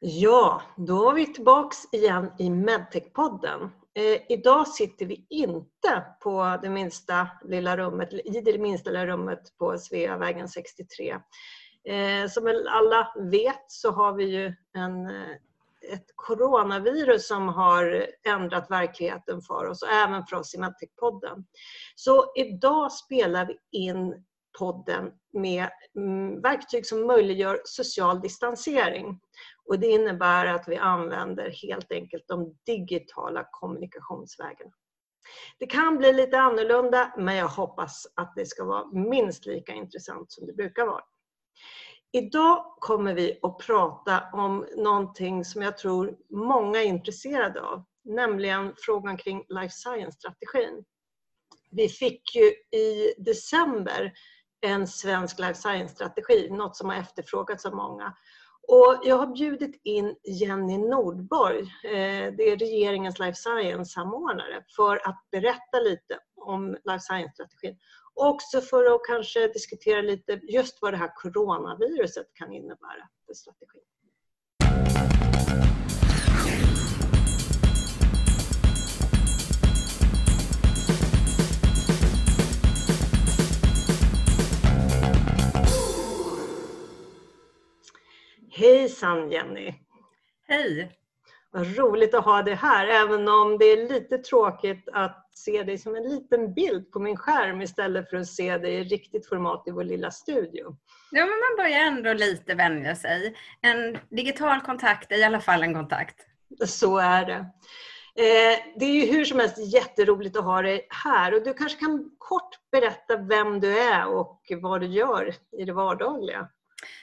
Ja, då är vi tillbaks igen i Medtech-podden. Eh, idag sitter vi inte på det minsta lilla rummet, i det minsta lilla rummet på Sveavägen 63. Eh, som väl alla vet så har vi ju en, eh, ett coronavirus som har ändrat verkligheten för oss och även för oss i Medtech-podden. Så idag spelar vi in podden med mm, verktyg som möjliggör social distansering. Och det innebär att vi använder helt enkelt de digitala kommunikationsvägarna. Det kan bli lite annorlunda men jag hoppas att det ska vara minst lika intressant som det brukar vara. Idag kommer vi att prata om någonting som jag tror många är intresserade av, nämligen frågan kring life science-strategin. Vi fick ju i december en svensk life science-strategi, något som har efterfrågats av många. Och jag har bjudit in Jenny Nordborg, eh, det är regeringens life science-samordnare, för att berätta lite om life science-strategin. Också för att kanske diskutera lite just vad det här coronaviruset kan innebära för strategin. Hejsan Jenny! Hej! Vad roligt att ha dig här, även om det är lite tråkigt att se dig som en liten bild på min skärm istället för att se dig i riktigt format i vår lilla studio. Ja, men man börjar ändå lite vänja sig. En digital kontakt är i alla fall en kontakt. Så är det. Eh, det är ju hur som helst jätteroligt att ha dig här och du kanske kan kort berätta vem du är och vad du gör i det vardagliga.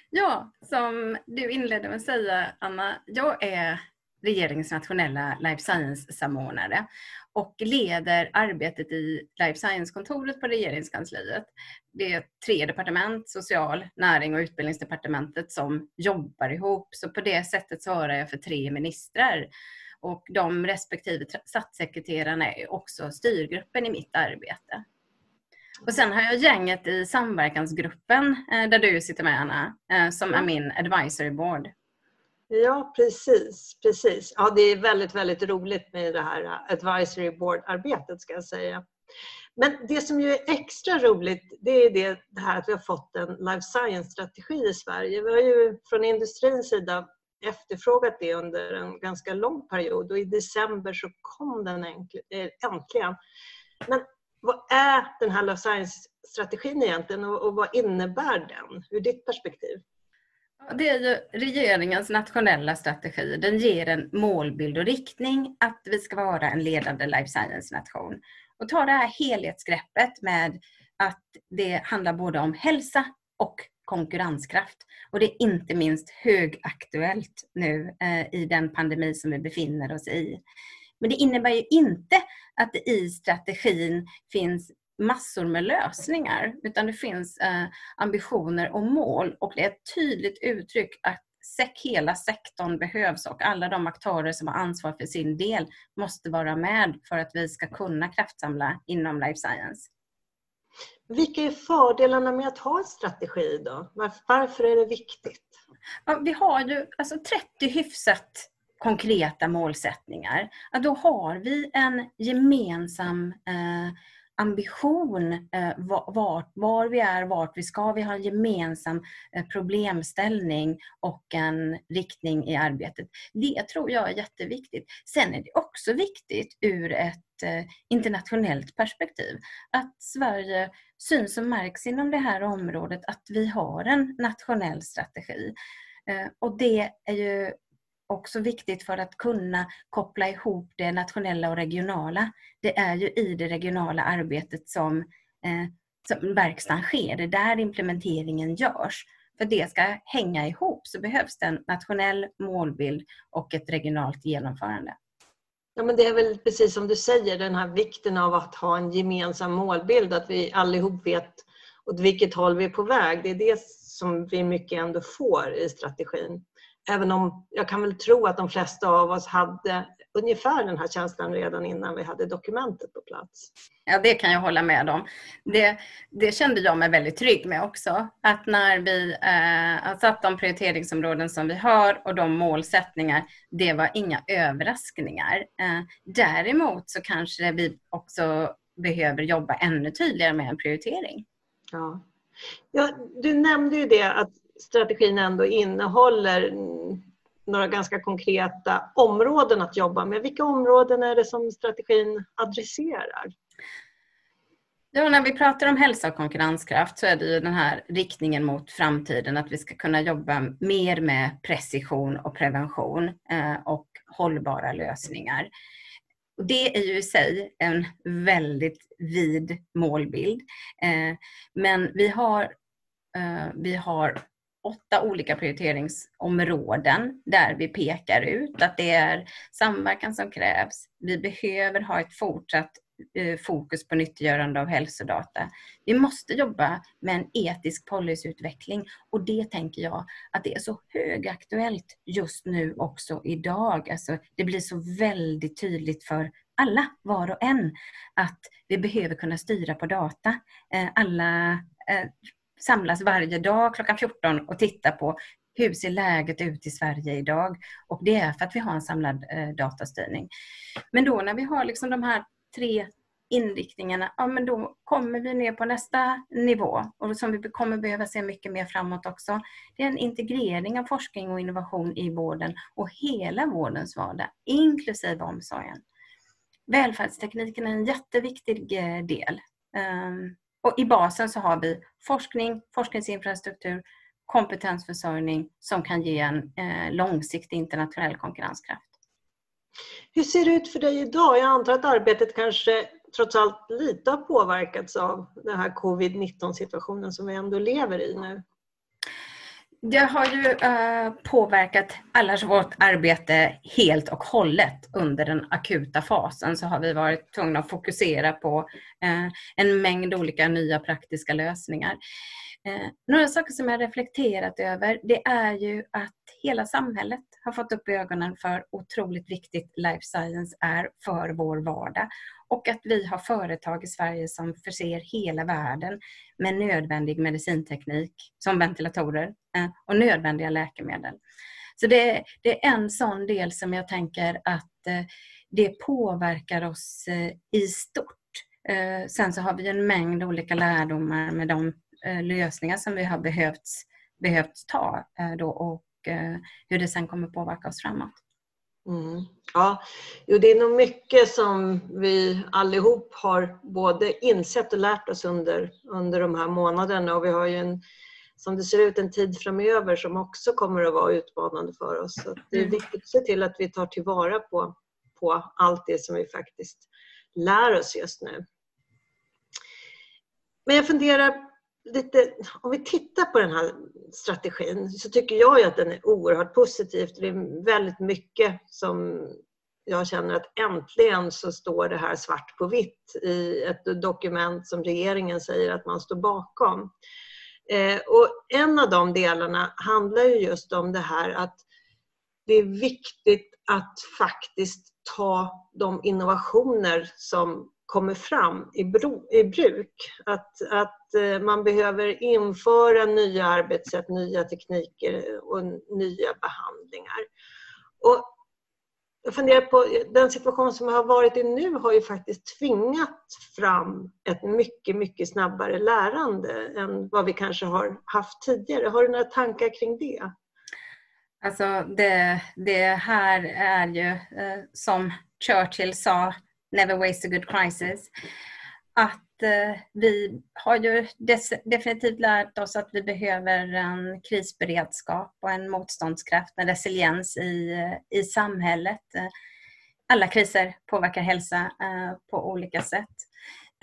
Ja, som du inledde med att säga Anna, jag är regeringens nationella life science-samordnare och leder arbetet i life science-kontoret på regeringskansliet. Det är tre departement, social, näring och utbildningsdepartementet som jobbar ihop. Så på det sättet svarar jag för tre ministrar. Och de respektive statssekreterarna är också styrgruppen i mitt arbete. Och sen har jag gänget i samverkansgruppen eh, där du sitter med Anna, eh, som är min advisory board. Ja, precis. precis. Ja, det är väldigt, väldigt roligt med det här advisory board-arbetet ska jag säga. Men det som ju är extra roligt det är det, det här att vi har fått en life science-strategi i Sverige. Vi har ju från industrins sida efterfrågat det under en ganska lång period och i december så kom den äntligen. Men vad är den här life science-strategin egentligen och, och vad innebär den ur ditt perspektiv? Det är ju regeringens nationella strategi. Den ger en målbild och riktning att vi ska vara en ledande life science-nation. Och ta det här helhetsgreppet med att det handlar både om hälsa och konkurrenskraft. Och det är inte minst högaktuellt nu eh, i den pandemi som vi befinner oss i. Men det innebär ju inte att det i strategin finns massor med lösningar utan det finns eh, ambitioner och mål och det är ett tydligt uttryck att hela sektorn behövs och alla de aktörer som har ansvar för sin del måste vara med för att vi ska kunna kraftsamla inom life science. Vilka är fördelarna med att ha en strategi då? Varför är det viktigt? Ja, vi har ju alltså 30 hyfsat konkreta målsättningar. Ja, då har vi en gemensam eh, ambition eh, var, var vi är, vart vi ska. Vi har en gemensam eh, problemställning och en riktning i arbetet. Det tror jag är jätteviktigt. Sen är det också viktigt ur ett eh, internationellt perspektiv att Sverige syns och märks inom det här området, att vi har en nationell strategi. Eh, och det är ju också viktigt för att kunna koppla ihop det nationella och regionala. Det är ju i det regionala arbetet som, eh, som verkstaden sker. Det är där implementeringen görs. För det ska hänga ihop så behövs det en nationell målbild och ett regionalt genomförande. Ja, men det är väl precis som du säger, den här vikten av att ha en gemensam målbild, att vi allihop vet åt vilket håll vi är på väg. Det är det som vi mycket ändå får i strategin. Även om jag kan väl tro att de flesta av oss hade ungefär den här känslan redan innan vi hade dokumentet på plats. Ja, det kan jag hålla med om. Det, det kände jag mig väldigt trygg med också. Att när vi eh, har satt de prioriteringsområden som vi har och de målsättningar, det var inga överraskningar. Eh, däremot så kanske vi också behöver jobba ännu tydligare med en prioritering. Ja. ja du nämnde ju det att strategin ändå innehåller några ganska konkreta områden att jobba med. Vilka områden är det som strategin adresserar? Ja, när vi pratar om hälsa och konkurrenskraft så är det ju den här riktningen mot framtiden att vi ska kunna jobba mer med precision och prevention eh, och hållbara lösningar. Och det är ju i sig en väldigt vid målbild. Eh, men vi har, eh, vi har åtta olika prioriteringsområden där vi pekar ut att det är samverkan som krävs. Vi behöver ha ett fortsatt eh, fokus på nyttiggörande av hälsodata. Vi måste jobba med en etisk policyutveckling och det tänker jag att det är så högaktuellt just nu också idag. Alltså, det blir så väldigt tydligt för alla, var och en, att vi behöver kunna styra på data. Eh, alla eh, samlas varje dag klockan 14 och tittar på hur ser läget ut i Sverige idag? Och det är för att vi har en samlad eh, datastyrning. Men då när vi har liksom de här tre inriktningarna, ja men då kommer vi ner på nästa nivå och som vi kommer behöva se mycket mer framåt också. Det är en integrering av forskning och innovation i vården och hela vårdens vardag, inklusive omsorgen. Välfärdstekniken är en jätteviktig eh, del. Um, och I basen så har vi forskning, forskningsinfrastruktur, kompetensförsörjning som kan ge en eh, långsiktig internationell konkurrenskraft. Hur ser det ut för dig idag? Jag antar att arbetet kanske trots allt lite har påverkats av den här covid-19 situationen som vi ändå lever i nu. Det har ju eh, påverkat allas vårt arbete helt och hållet under den akuta fasen så har vi varit tvungna att fokusera på eh, en mängd olika nya praktiska lösningar. Eh, några saker som jag reflekterat över det är ju att hela samhället har fått upp ögonen för otroligt viktigt life science är för vår vardag och att vi har företag i Sverige som förser hela världen med nödvändig medicinteknik som ventilatorer eh, och nödvändiga läkemedel. Så det, det är en sån del som jag tänker att eh, det påverkar oss eh, i stort. Sen så har vi en mängd olika lärdomar med de lösningar som vi har behövt, behövt ta då och hur det sen kommer påverka oss framåt. Mm. Ja, jo, det är nog mycket som vi allihop har både insett och lärt oss under, under de här månaderna och vi har ju en, som det ser ut, en tid framöver som också kommer att vara utmanande för oss. Så det är mm. viktigt att se till att vi tar tillvara på, på allt det som vi faktiskt lär oss just nu. Men jag funderar lite, om vi tittar på den här strategin så tycker jag att den är oerhört positiv. Det är väldigt mycket som jag känner att äntligen så står det här svart på vitt i ett dokument som regeringen säger att man står bakom. Eh, och en av de delarna handlar ju just om det här att det är viktigt att faktiskt ta de innovationer som kommer fram i, bro, i bruk. Att, att eh, man behöver införa nya arbetssätt, nya tekniker eh, och nya behandlingar. Och jag funderar på, den situation som har varit i nu har ju faktiskt tvingat fram ett mycket, mycket snabbare lärande än vad vi kanske har haft tidigare. Har du några tankar kring det? Alltså det, det här är ju eh, som Churchill sa Never waste a good crisis. Att eh, vi har ju definitivt lärt oss att vi behöver en krisberedskap och en motståndskraft, en resiliens i, eh, i samhället. Eh, alla kriser påverkar hälsa eh, på olika sätt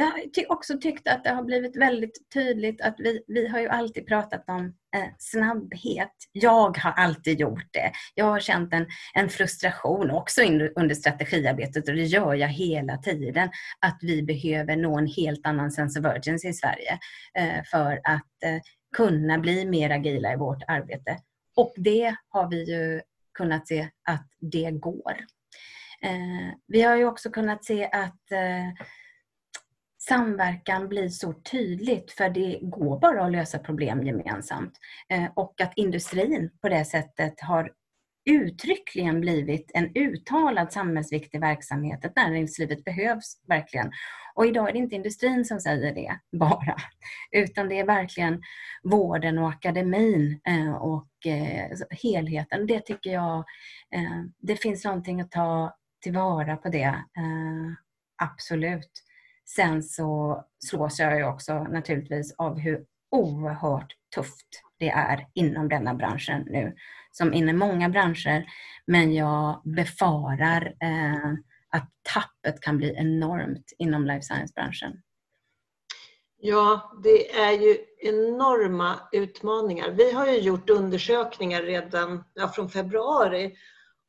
jag har också tyckt att det har blivit väldigt tydligt att vi, vi har ju alltid pratat om eh, snabbhet. Jag har alltid gjort det. Jag har känt en, en frustration också in, under strategiarbetet och det gör jag hela tiden. Att vi behöver nå en helt annan sense of urgency i Sverige eh, för att eh, kunna bli mer agila i vårt arbete. Och det har vi ju kunnat se att det går. Eh, vi har ju också kunnat se att eh, samverkan blir så tydligt för det går bara att lösa problem gemensamt. Eh, och att industrin på det sättet har uttryckligen blivit en uttalad samhällsviktig verksamhet. Att näringslivet behövs verkligen. Och idag är det inte industrin som säger det bara, utan det är verkligen vården och akademin eh, och eh, helheten. Det tycker jag, det finns någonting att ta tillvara på det. Absolut. Sen så slås jag ju också naturligtvis av hur oerhört tufft det är inom denna branschen nu. Som inom många branscher. Men jag befarar eh, att tappet kan bli enormt inom life science-branschen. Ja, det är ju enorma utmaningar. Vi har ju gjort undersökningar redan ja, från februari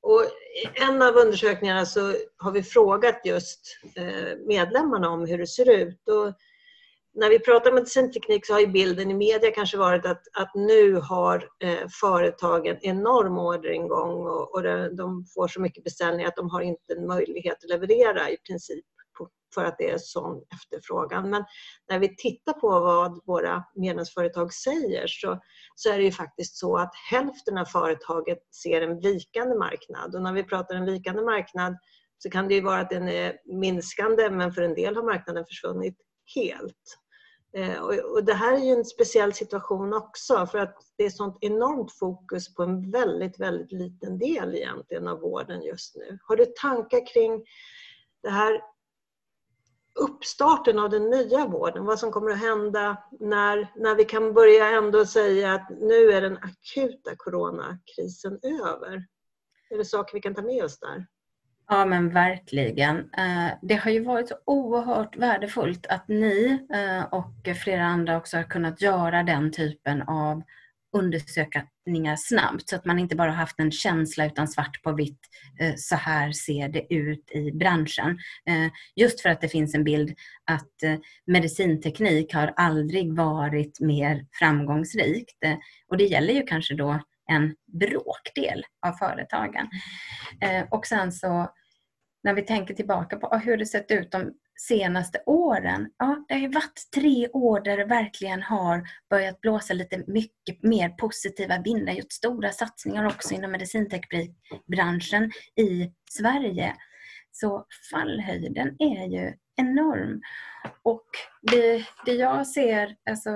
och I en av undersökningarna så har vi frågat just eh, medlemmarna om hur det ser ut. Och när vi pratar medicinteknik så har ju bilden i media kanske varit att, att nu har eh, företagen enorm orderingång och, och de får så mycket beställningar att de har inte en möjlighet att leverera i princip för att det är sån efterfrågan. Men när vi tittar på vad våra medlemsföretag säger så, så är det ju faktiskt så att hälften av företaget ser en vikande marknad. Och när vi pratar en vikande marknad så kan det ju vara att den är minskande men för en del har marknaden försvunnit helt. Eh, och det här är ju en speciell situation också för att det är sånt enormt fokus på en väldigt, väldigt liten del egentligen av vården just nu. Har du tankar kring det här uppstarten av den nya vården, vad som kommer att hända när, när vi kan börja ändå säga att nu är den akuta coronakrisen över? Är det saker vi kan ta med oss där? Ja men verkligen. Eh, det har ju varit så oerhört värdefullt att ni eh, och flera andra också har kunnat göra den typen av undersöka undersökningar snabbt så att man inte bara haft en känsla utan svart på vitt. Eh, så här ser det ut i branschen. Eh, just för att det finns en bild att eh, medicinteknik har aldrig varit mer framgångsrikt. Och det gäller ju kanske då en bråkdel av företagen. Och sen så när vi tänker tillbaka på ah, hur det sett ut de senaste åren. Ja, det har ju varit tre år där det verkligen har börjat blåsa lite mycket mer positiva vindar. Gjort stora satsningar också inom medicinteknikbranschen i Sverige. Så fallhöjden är ju enorm. Och det, det jag ser alltså,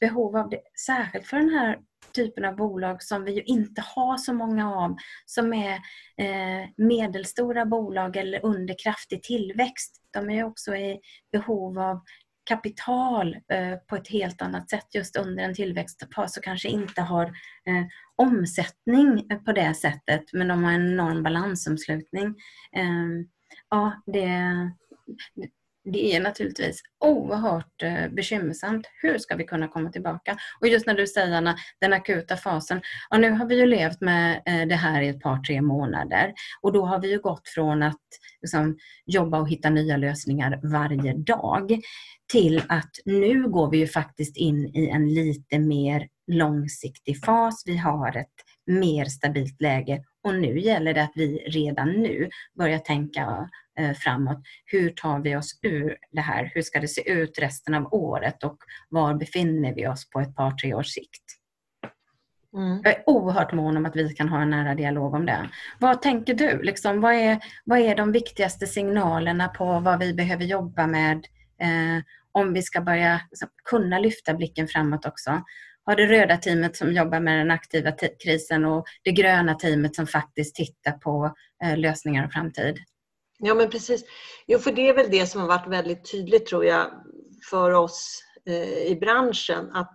behov av, det, särskilt för den här typen av bolag som vi ju inte har så många av, som är eh, medelstora bolag eller under kraftig tillväxt. De är också i behov av kapital eh, på ett helt annat sätt just under en tillväxtfas och kanske inte har eh, omsättning på det sättet men de har en enorm balansomslutning. Eh, ja, det, det är naturligtvis oerhört eh, bekymmersamt. Hur ska vi kunna komma tillbaka? Och just när du säger Anna, den akuta fasen. Ja, nu har vi ju levt med eh, det här i ett par, tre månader och då har vi ju gått från att liksom, jobba och hitta nya lösningar varje dag till att nu går vi ju faktiskt in i en lite mer långsiktig fas. Vi har ett mer stabilt läge och nu gäller det att vi redan nu börjar tänka framåt. Hur tar vi oss ur det här? Hur ska det se ut resten av året och var befinner vi oss på ett par, tre års sikt? Mm. Jag är oerhört mån om att vi kan ha en nära dialog om det. Vad tänker du? Liksom, vad, är, vad är de viktigaste signalerna på vad vi behöver jobba med eh, om vi ska börja liksom, kunna lyfta blicken framåt också? har det röda teamet som jobbar med den aktiva krisen och det gröna teamet som faktiskt tittar på eh, lösningar och framtid. Ja men precis. Jo för det är väl det som har varit väldigt tydligt tror jag för oss eh, i branschen att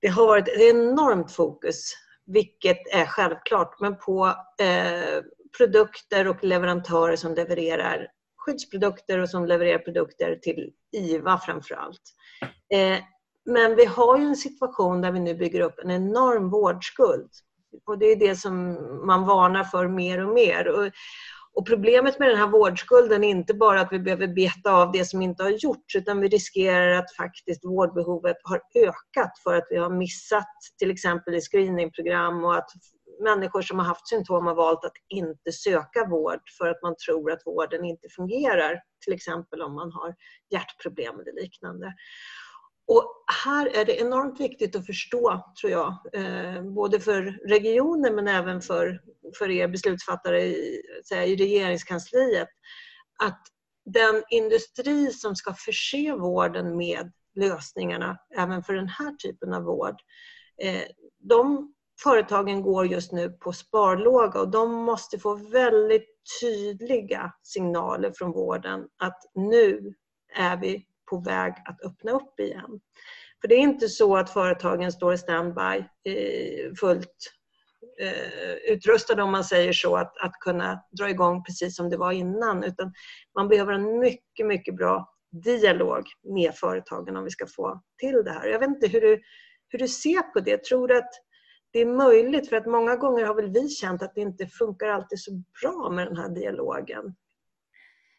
det har varit ett enormt fokus, vilket är självklart, men på eh, produkter och leverantörer som levererar skyddsprodukter och som levererar produkter till IVA framför allt. Eh, men vi har ju en situation där vi nu bygger upp en enorm vårdskuld. Och det är det som man varnar för mer och mer. Och, och problemet med den här vårdskulden är inte bara att vi behöver beta av det som inte har gjorts utan vi riskerar att faktiskt vårdbehovet har ökat för att vi har missat till exempel i screeningprogram och att människor som har haft symptom har valt att inte söka vård för att man tror att vården inte fungerar. Till exempel om man har hjärtproblem eller liknande. Och här är det enormt viktigt att förstå, tror jag, eh, både för regionen men även för, för er beslutsfattare i, i regeringskansliet, att den industri som ska förse vården med lösningarna även för den här typen av vård, eh, de företagen går just nu på sparlåga och de måste få väldigt tydliga signaler från vården att nu är vi på väg att öppna upp igen. För det är inte så att företagen står i standby eh, fullt eh, utrustade om man säger så, att, att kunna dra igång precis som det var innan. Utan man behöver en mycket, mycket bra dialog med företagen om vi ska få till det här. Jag vet inte hur du, hur du ser på det. Tror du att det är möjligt? För att många gånger har väl vi känt att det inte funkar alltid så bra med den här dialogen.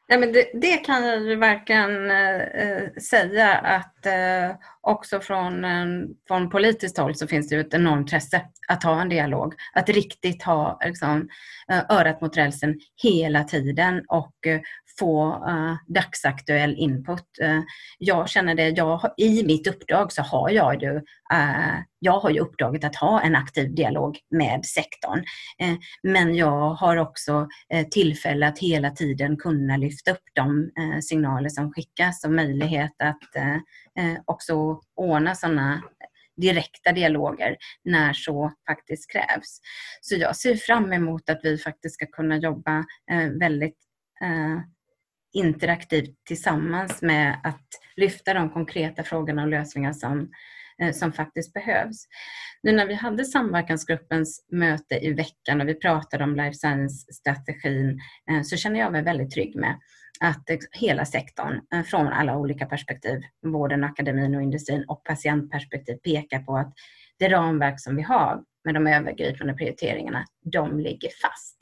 Ja, men det, det kan jag verkligen eh, eh, säga att eh, också från, eh, från politiskt håll så finns det ett enormt intresse att ha en dialog. Att riktigt ha liksom, eh, örat mot rälsen hela tiden och eh, få uh, dagsaktuell input. Uh, jag känner det, jag, i mitt uppdrag så har jag ju uh, jag har ju uppdraget att ha en aktiv dialog med sektorn. Men jag har också tillfälle att hela tiden kunna lyfta upp de signaler som skickas och möjlighet att Eh, också ordna sådana direkta dialoger när så faktiskt krävs. Så jag ser fram emot att vi faktiskt ska kunna jobba eh, väldigt eh, interaktivt tillsammans med att lyfta de konkreta frågorna och lösningar som, eh, som faktiskt behövs. Nu när vi hade samverkansgruppens möte i veckan och vi pratade om life science-strategin eh, så känner jag mig väldigt trygg med att hela sektorn eh, från alla olika perspektiv, vården, akademin och industrin och patientperspektiv pekar på att det ramverk som vi har med de övergripande prioriteringarna, de ligger fast.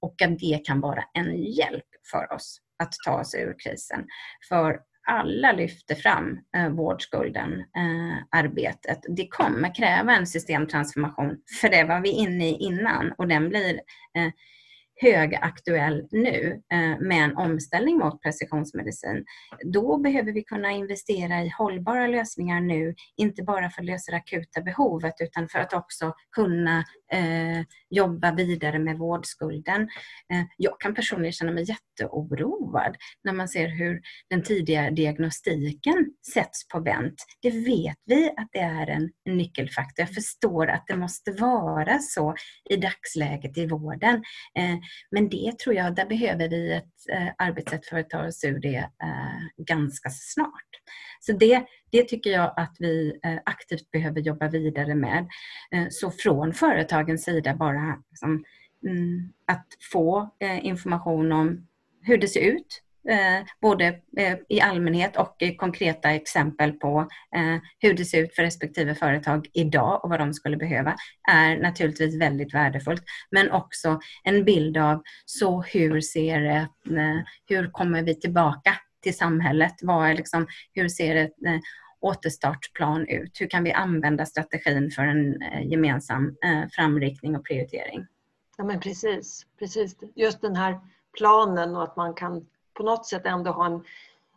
Och att det kan vara en hjälp för oss att ta oss ur krisen. För alla lyfter fram eh, vårdskulden, eh, arbetet. Det kommer kräva en systemtransformation, för det var vi inne i innan och den blir eh, högaktuell nu eh, med en omställning mot precisionsmedicin, då behöver vi kunna investera i hållbara lösningar nu, inte bara för att lösa det akuta behovet utan för att också kunna eh, jobba vidare med vårdskulden. Eh, jag kan personligen känna mig jätteoroad när man ser hur den tidiga diagnostiken sätts på vänt. Det vet vi att det är en nyckelfaktor. Jag förstår att det måste vara så i dagsläget i vården. Eh, men det tror jag, där behöver vi ett eh, arbetssätt för att ta oss ur det eh, ganska snart. Så det, det tycker jag att vi eh, aktivt behöver jobba vidare med. Eh, så från företagens sida bara liksom, mm, att få eh, information om hur det ser ut Eh, både eh, i allmänhet och i konkreta exempel på eh, hur det ser ut för respektive företag idag och vad de skulle behöva är naturligtvis väldigt värdefullt. Men också en bild av så hur ser det, eh, hur kommer vi tillbaka till samhället? Vad är liksom, hur ser ett eh, återstartsplan ut? Hur kan vi använda strategin för en gemensam framriktning och prioritering? Ja men precis, precis. Just den här planen och att man kan på något sätt ändå ha en,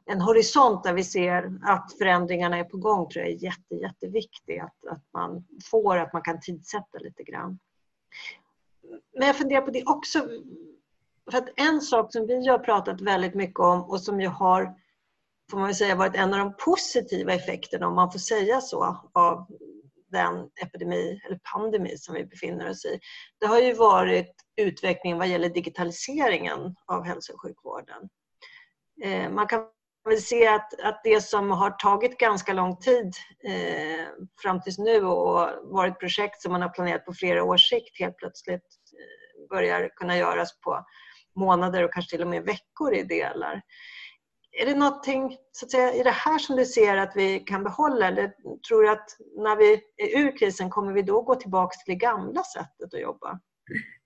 en horisont där vi ser att förändringarna är på gång tror jag är jätte, jätteviktigt. Att, att man får, att man kan tidsätta lite grann. Men jag funderar på det också. För att en sak som vi har pratat väldigt mycket om och som ju har får man säga varit en av de positiva effekterna, om man får säga så, av den epidemi eller pandemi som vi befinner oss i. Det har ju varit utvecklingen vad gäller digitaliseringen av hälso och sjukvården. Eh, man kan väl se att, att det som har tagit ganska lång tid eh, fram tills nu och varit projekt som man har planerat på flera års sikt helt plötsligt eh, börjar kunna göras på månader och kanske till och med veckor i delar. Är det någonting så att säga, i det här som du ser att vi kan behålla eller tror du att när vi är ur krisen kommer vi då gå tillbaka till det gamla sättet att jobba?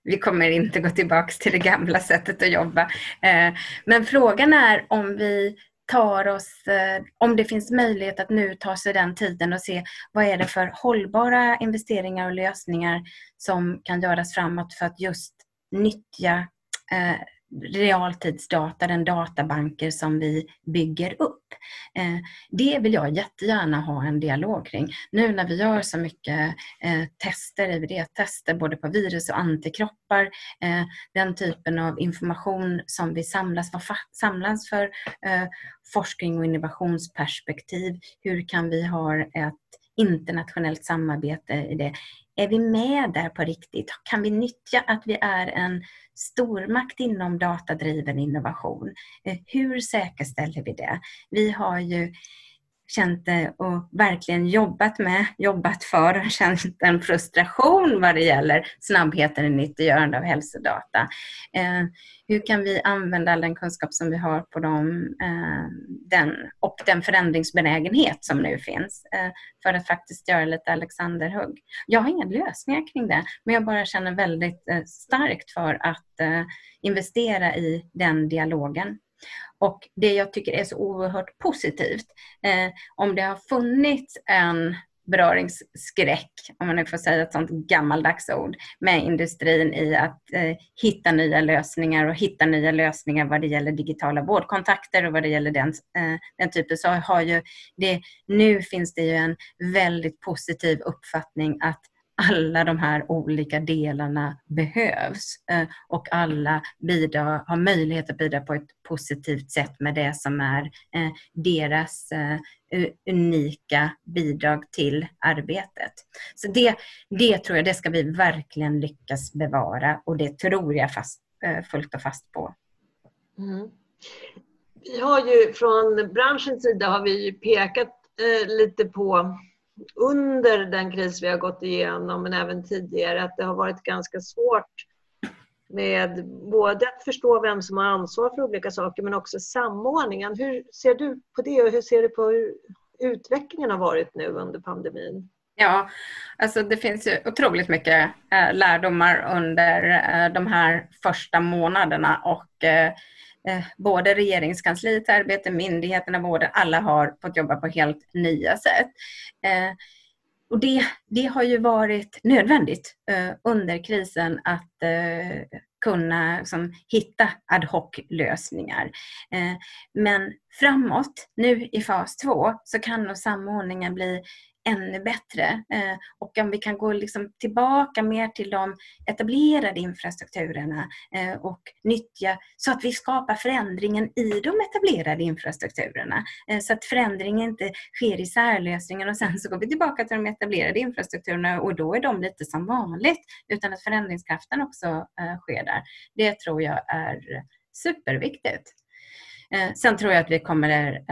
Vi kommer inte gå tillbaka till det gamla sättet att jobba. Eh, men frågan är om vi tar oss, eh, om det finns möjlighet att nu ta sig den tiden och se vad är det för hållbara investeringar och lösningar som kan göras framåt för att just nyttja eh, realtidsdata, den databanker som vi bygger upp. Eh, det vill jag jättegärna ha en dialog kring. Nu när vi gör så mycket eh, tester, IVD-tester både på virus och antikroppar, eh, den typen av information som vi samlas, vad samlas för eh, forskning och innovationsperspektiv, hur kan vi ha ett internationellt samarbete i det? Är vi med där på riktigt? Kan vi nyttja att vi är en stormakt inom datadriven innovation? Eh, hur säkerställer vi det? Vi har ju känt det och verkligen jobbat med, jobbat för och känt en frustration vad det gäller snabbheten i nyttiggörande av hälsodata. Eh, hur kan vi använda all den kunskap som vi har på dem, eh, den, och den förändringsbenägenhet som nu finns eh, för att faktiskt göra lite Alexanderhugg. Jag har inga lösningar kring det, men jag bara känner väldigt eh, starkt för att eh, investera i den dialogen. Och det jag tycker är så oerhört positivt, eh, om det har funnits en beröringsskräck, om man nu får säga ett sånt gammaldags ord, med industrin i att eh, hitta nya lösningar och hitta nya lösningar vad det gäller digitala vårdkontakter och vad det gäller den, eh, den typen, så har ju det, nu finns det ju en väldigt positiv uppfattning att alla de här olika delarna behövs eh, och alla bidrar, har möjlighet att bidra på ett positivt sätt med det som är eh, deras eh, unika bidrag till arbetet. Så det, det tror jag, det ska vi verkligen lyckas bevara och det tror jag fast, fullt och fast på. Mm. Vi har ju från branschens sida har vi pekat lite på under den kris vi har gått igenom, men även tidigare, att det har varit ganska svårt med både att förstå vem som har ansvar för olika saker, men också samordningen. Hur ser du på det och hur ser du på hur utvecklingen har varit nu under pandemin? Ja, alltså det finns ju otroligt mycket eh, lärdomar under eh, de här första månaderna och eh, Eh, både regeringskansliets arbete, myndigheterna, vården, alla har fått jobba på helt nya sätt. Eh, och det, det har ju varit nödvändigt eh, under krisen att kunna liksom, hitta ad hoc-lösningar. Men framåt, nu i fas två, så kan nog samordningen bli ännu bättre. Eh, och om vi kan gå liksom tillbaka mer till de etablerade infrastrukturerna eh, och nyttja så att vi skapar förändringen i de etablerade infrastrukturerna. Eh, så att förändringen inte sker i särlösningen och sen så går vi tillbaka till de etablerade infrastrukturerna och då är de lite som vanligt. Utan att förändringskraften också sker där. Det tror jag är superviktigt. Sen tror jag att vi kommer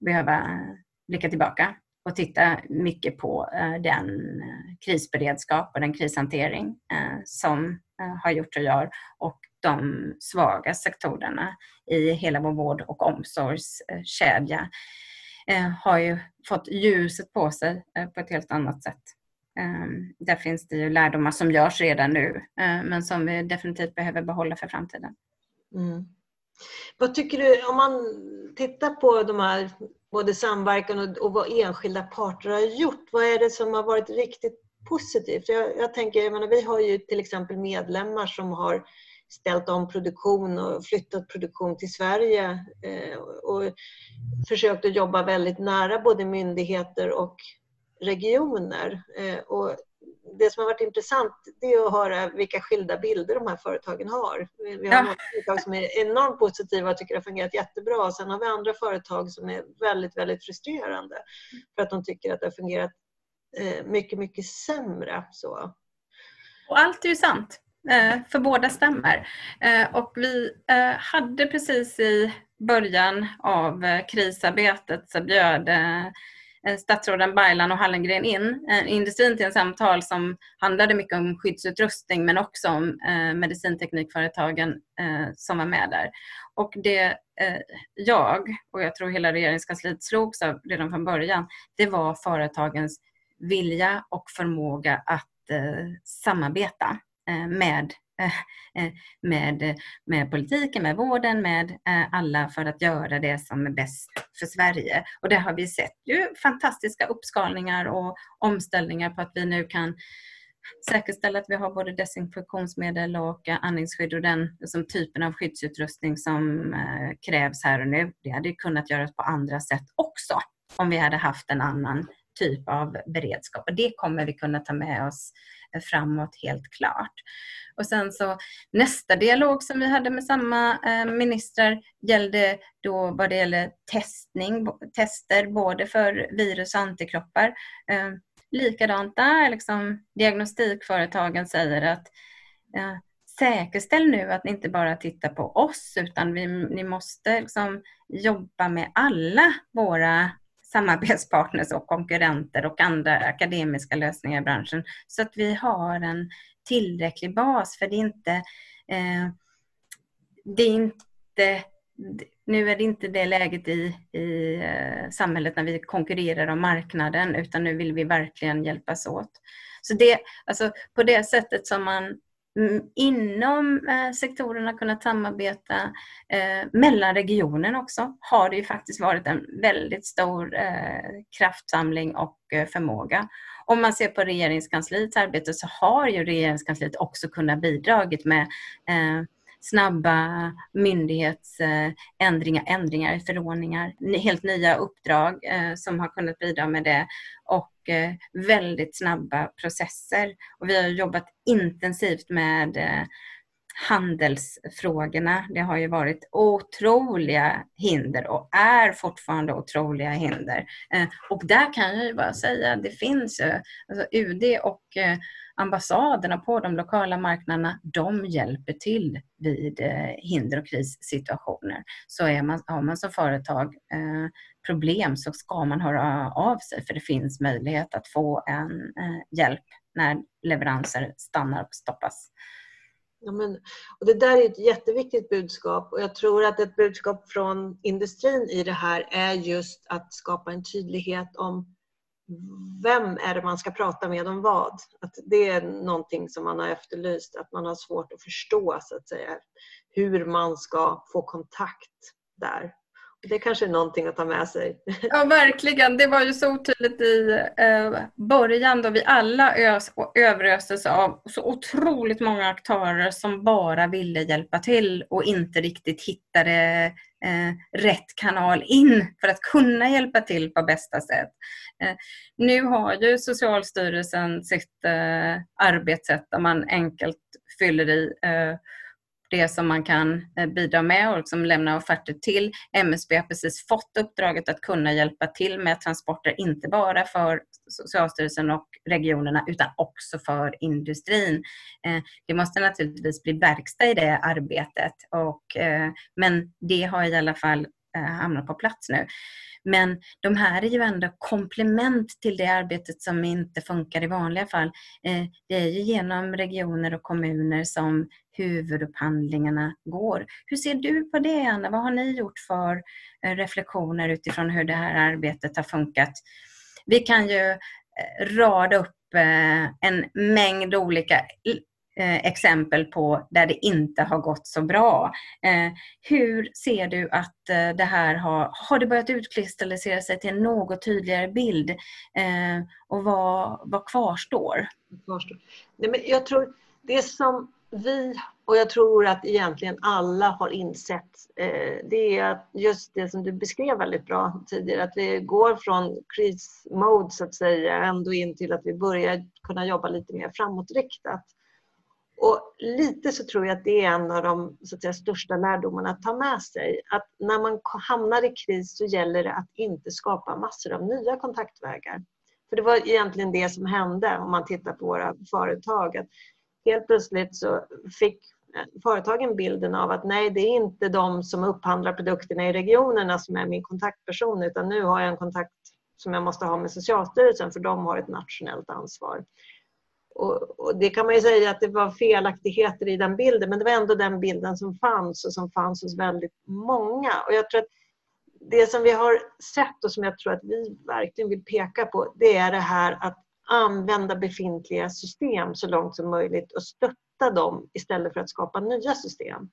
behöva blicka tillbaka och titta mycket på eh, den eh, krisberedskap och den krishantering eh, som har gjort och gör och de svaga sektorerna i hela vår vård och omsorgskedja har ju fått ljuset på sig på ett helt annat sätt. Ehm, där finns det ju lärdomar som görs redan nu men som vi definitivt behöver behålla för framtiden. Mm. Vad tycker du, om man tittar på de här både samverkan och, och vad enskilda parter har gjort. Vad är det som har varit riktigt positivt? Jag, jag tänker, jag menar, vi har ju till exempel medlemmar som har ställt om produktion och flyttat produktion till Sverige eh, och försökt att jobba väldigt nära både myndigheter och regioner. Eh, och det som har varit intressant det är att höra vilka skilda bilder de här företagen har. Vi har ja. några företag som är enormt positiva och tycker det har fungerat jättebra. Och sen har vi andra företag som är väldigt, väldigt frustrerande för att de tycker att det har fungerat eh, mycket, mycket sämre. Så. Och allt är ju sant, eh, för båda stämmer. Eh, och vi hade precis i början av krisarbetet så bjöd Eh, statsråden Baylan och Hallengren in eh, industrin till en samtal som handlade mycket om skyddsutrustning men också om eh, medicinteknikföretagen som var med där. Och det jag och jag tror hela regeringskansliet slogs av redan från början, det var företagens vilja och förmåga att samarbeta med Eh, eh, med, med politiken, med vården, med eh, alla för att göra det som är bäst för Sverige. Och det har vi sett ju fantastiska uppskalningar och omställningar på att vi nu kan säkerställa att vi har både desinfektionsmedel och andningsskydd och den liksom, typen av skyddsutrustning som eh, krävs här och nu. Det hade kunnat göras på andra sätt också om vi hade haft en annan typ av beredskap. Och det kommer vi kunna ta med oss eh, framåt helt klart. Och sen så nästa dialog som vi hade med samma eh, ministrar gällde då vad det gäller testning, tester både för virus och antikroppar. Eh, Likadant där, liksom, diagnostikföretagen säger att säkerställ nu att ni inte bara tittar på oss utan vi, ni måste liksom jobba med alla våra samarbetspartners och konkurrenter och andra akademiska lösningar i branschen så att vi har en tillräcklig bas. För det är inte, eh, det är inte nu är det inte det läget i, i eh, samhället när vi konkurrerar om marknaden utan nu vill vi verkligen hjälpas åt. Så det, alltså på det sättet som man Mm, inom eh, sektorerna kunnat samarbeta eh, mellan regionen också har det ju faktiskt varit en väldigt stor eh, kraftsamling och förmåga. Om man ser på regeringskansliets arbete så har ju regeringskansliet också kunnat bidragit med snabba myndighetsändringar, ändringar i förordningar, helt nya uppdrag eh, som har kunnat bidra med det och eh, väldigt snabba processer. Och vi har jobbat intensivt med eh, handelsfrågorna. Det har ju varit otroliga hinder och är fortfarande otroliga hinder. Och där kan jag ju bara säga, det finns ju, alltså UD och ambassaderna på de lokala marknaderna, de hjälper till vid eh, hinder och krissituationer. Så är man, har man som företag eh, problem så ska man höra av sig för det finns möjlighet att få en eh, hjälp när leveranser stannar och stoppas. Ja, men, och det där är ett jätteviktigt budskap och jag tror att ett budskap från industrin i det här är just att skapa en tydlighet om vem är det man ska prata med om vad? Att det är någonting som man har efterlyst, att man har svårt att förstå så att säga, hur man ska få kontakt där. Det kanske är någonting att ta med sig. Ja, verkligen. Det var ju så otydligt i eh, början då vi alla ös och överöstes av så otroligt många aktörer som bara ville hjälpa till och inte riktigt hittade eh, rätt kanal in för att kunna hjälpa till på bästa sätt. Eh, nu har ju Socialstyrelsen sitt arbetssätt där man enkelt fyller i det som man kan eh, bidra med och liksom lämna offerter till. MSB har precis fått uppdraget att kunna hjälpa till med transporter, inte bara för Socialstyrelsen och regionerna utan också för industrin. Eh, det måste naturligtvis bli verkstad i det arbetet, och, eh, men det har i alla fall Eh, hamnar på plats nu. Men de här är ju ändå komplement till det arbetet som inte funkar i vanliga fall. Eh, det är ju genom regioner och kommuner som huvudupphandlingarna går. Hur ser du på det, Anna? Vad har ni gjort för eh, reflektioner utifrån hur det här arbetet har funkat? Vi kan ju eh, rada upp eh, en mängd olika Eh, exempel på där det inte har gått så bra. Eh, hur ser du att eh, det här har, har det börjat utkristallisera sig till en något tydligare bild? Och vad, vad kvarstår? Nej, men jag tror det som vi, och jag tror att egentligen alla har insett, det är just det som du beskrev väldigt bra tidigare, att vi går från krismode så att säga ändå in till att vi börjar kunna jobba lite mer framåtriktat. Och lite så tror jag att det är en av de så att säga, största lärdomarna att ta med sig. Att när man hamnar i kris så gäller det att inte skapa massor av nya kontaktvägar. För det var egentligen det som hände om man tittar på våra företag. Att helt plötsligt så fick eh, företagen bilden av att nej, det är inte de som upphandlar produkterna i regionerna som är min kontaktperson utan nu har jag en kontakt som jag måste ha med Socialstyrelsen för de har ett nationellt ansvar. Och, och, det kan man ju säga att det var felaktigheter i den bilden men det var ändå den bilden som fanns och som fanns hos väldigt många. Och jag tror att det som vi har sett och som jag tror att vi verkligen vill peka på det är det här att använda befintliga system så långt som möjligt och stötta dem istället för att skapa nya system.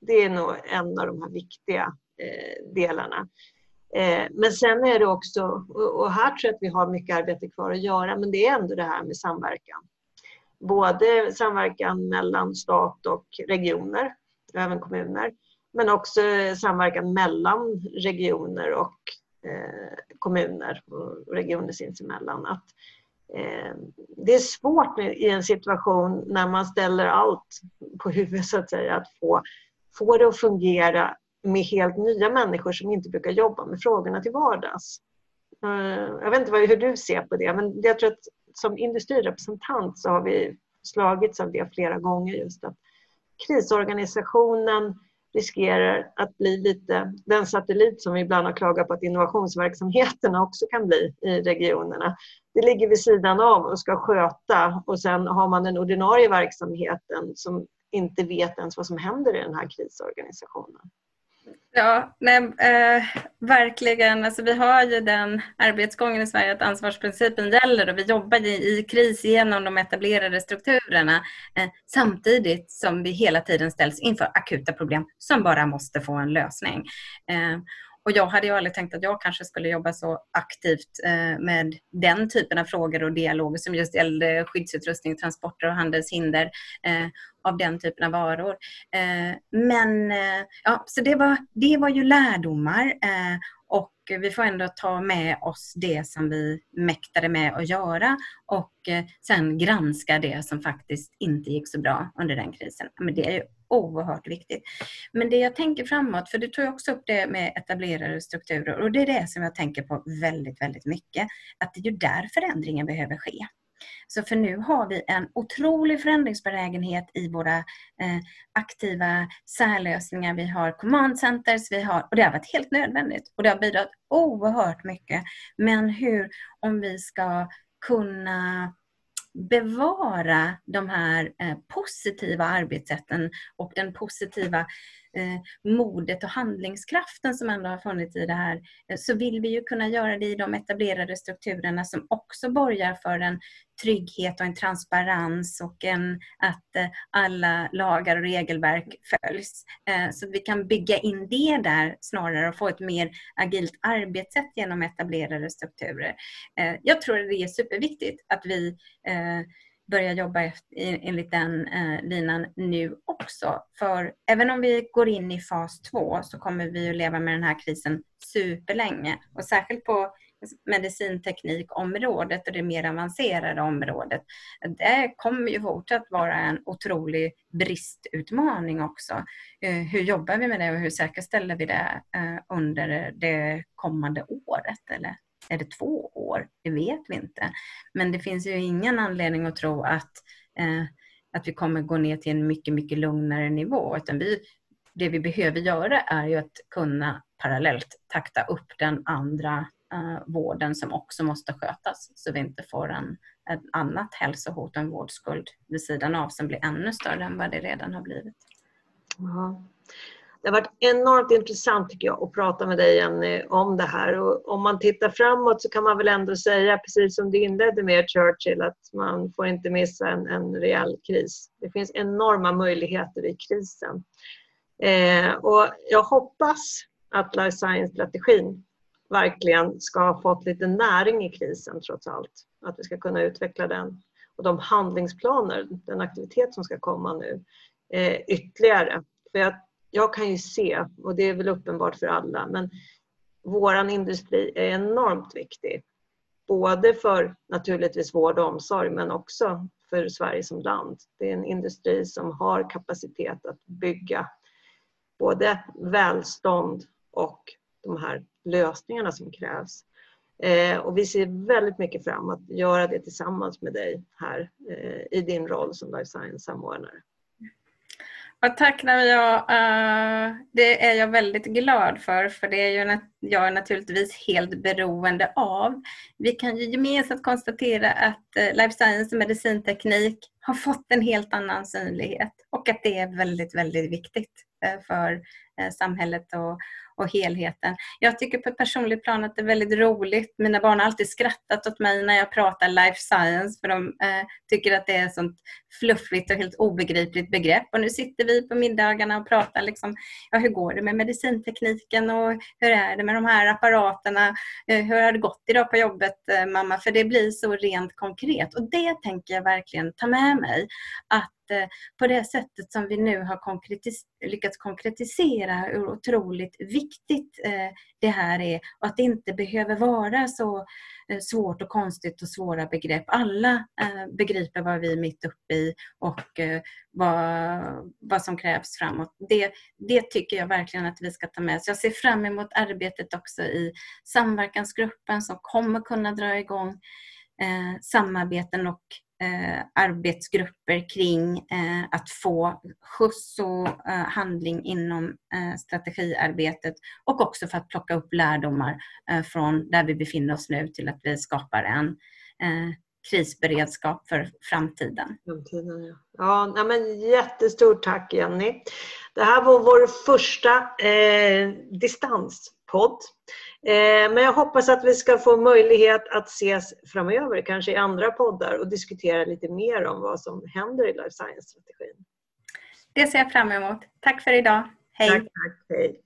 Det är nog en av de här viktiga eh, delarna. Eh, men sen är det också, och här tror jag att vi har mycket arbete kvar att göra, men det är ändå det här med samverkan. Både samverkan mellan stat och regioner, och även kommuner, men också samverkan mellan regioner och eh, kommuner och regioner sinsemellan. Att, eh, det är svårt i en situation när man ställer allt på huvudet så att säga, att få, få det att fungera med helt nya människor som inte brukar jobba med frågorna till vardags. Eh, jag vet inte hur du ser på det, men jag tror att som industrirepresentant så har vi slagits av det flera gånger just att krisorganisationen riskerar att bli lite den satellit som vi ibland har klagat på att innovationsverksamheterna också kan bli i regionerna. Det ligger vid sidan av och ska sköta och sen har man den ordinarie verksamheten som inte vet ens vad som händer i den här krisorganisationen. Ja, nej, eh, verkligen. Alltså, vi har ju den arbetsgången i Sverige att ansvarsprincipen gäller och vi jobbar i, i kris genom de etablerade strukturerna eh, samtidigt som vi hela tiden ställs inför akuta problem som bara måste få en lösning. Eh, och jag hade ju aldrig tänkt att jag kanske skulle jobba så aktivt eh, med den typen av frågor och dialoger som just gällde skyddsutrustning, transporter och handelshinder eh, av den typen av varor. Eh, men eh, ja, så det var, det var ju lärdomar eh, och vi får ändå ta med oss det som vi mäktade med att göra och eh, sen granska det som faktiskt inte gick så bra under den krisen. Men det är ju oerhört viktigt. Men det jag tänker framåt, för du tog också upp det med etablerade strukturer och det är det som jag tänker på väldigt, väldigt mycket. Att det är ju där förändringen behöver ske. Så för nu har vi en otrolig förändringsbenägenhet i våra eh, aktiva särlösningar. Vi har command centers, vi har, och det har varit helt nödvändigt och det har bidragit oerhört mycket. Men hur, om vi ska kunna bevara de här eh, positiva arbetssätten och den positiva Eh, modet och handlingskraften som ändå har funnits i det här, eh, så vill vi ju kunna göra det i de etablerade strukturerna som också borgar för en trygghet och en transparens och en, att eh, alla lagar och regelverk följs. Så att vi kan bygga in det där snarare och få ett mer agilt arbetssätt genom etablerade strukturer. Jag tror det är superviktigt att vi börja jobba enligt den eh, linan nu också. För även om vi går in i fas två så kommer vi att leva med den här krisen superlänge. Och särskilt på medicinteknikområdet och det mer avancerade området. Det kommer ju fortsatt vara en otrolig bristutmaning också. Eh, hur jobbar vi med det och hur säkerställer vi det eh, under det kommande året? Eller är det två år? Det vet vi inte. Men det finns ju ingen anledning att tro att, eh, att vi kommer gå ner till en mycket, mycket lugnare nivå. Utan vi, det vi behöver göra är ju att kunna parallellt takta upp den andra eh, vården som också måste skötas så vi inte får en, ett annat hälsohot och en vårdskuld vid sidan av som blir ännu större än vad det redan har blivit. Ja. Det har varit enormt intressant tycker jag att prata med dig Jenny om det här. Och om man tittar framåt så kan man väl ändå säga, precis som du inledde med Churchill, att man får inte missa en, en rejäl kris. Det finns enorma möjligheter i krisen. Eh, och jag hoppas att life science-strategin verkligen ska ha fått lite näring i krisen trots allt. Att vi ska kunna utveckla den och de handlingsplaner, den aktivitet som ska komma nu eh, ytterligare. För jag jag kan ju se, och det är väl uppenbart för alla, men våran industri är enormt viktig. Både för naturligtvis vård och omsorg men också för Sverige som land. Det är en industri som har kapacitet att bygga både välstånd och de här lösningarna som krävs. Eh, och vi ser väldigt mycket fram att göra det tillsammans med dig här eh, i din roll som life science-samordnare. Ja, tack Nadia. Uh, eh, det är jag väldigt glad för, för det är ju jag är naturligtvis helt beroende av. Vi kan ju gemensamt konstatera att uh, life science och medicinteknik har fått en helt annan synlighet och att det är väldigt, väldigt viktigt. Eh, för samhället och, och helheten. Jag tycker på ett personligt plan att det är väldigt roligt. Mina barn har alltid skrattat åt mig när jag pratar life science för de eh, tycker att det är ett sånt fluffigt och helt obegripligt begrepp. Och nu sitter vi på middagarna och pratar liksom, ja, hur går det med medicintekniken och hur är det med de här apparaterna? Eh, hur har det gått idag på jobbet eh, mamma? För det blir så rent konkret och det tänker jag verkligen ta med mig. Att Eh, på det sättet som vi nu har konkretis lyckats konkretisera hur otroligt viktigt eh, det här är och att det inte behöver vara så eh, svårt och konstigt och svåra begrepp. Alla begriper vad vi är mitt uppe i och vad, vad som krävs framåt. Det, det tycker jag verkligen att vi ska ta med oss. Jag ser fram emot arbetet också i samverkansgruppen som kommer kunna dra igång eh, samarbeten och Eh, arbetsgrupper kring eh, att få skjuts och eh, handling inom eh, strategiarbetet och också för att plocka upp lärdomar eh, från där vi befinner oss nu till att vi skapar en eh, krisberedskap för framtiden. framtiden ja. Ja, men jättestort tack Jenny. Det här var vår första eh, distans Eh, men jag hoppas att vi ska få möjlighet att ses framöver, kanske i andra poddar och diskutera lite mer om vad som händer i life science-strategin. Det ser jag fram emot. Tack för idag. Hej! Tack, tack, hej.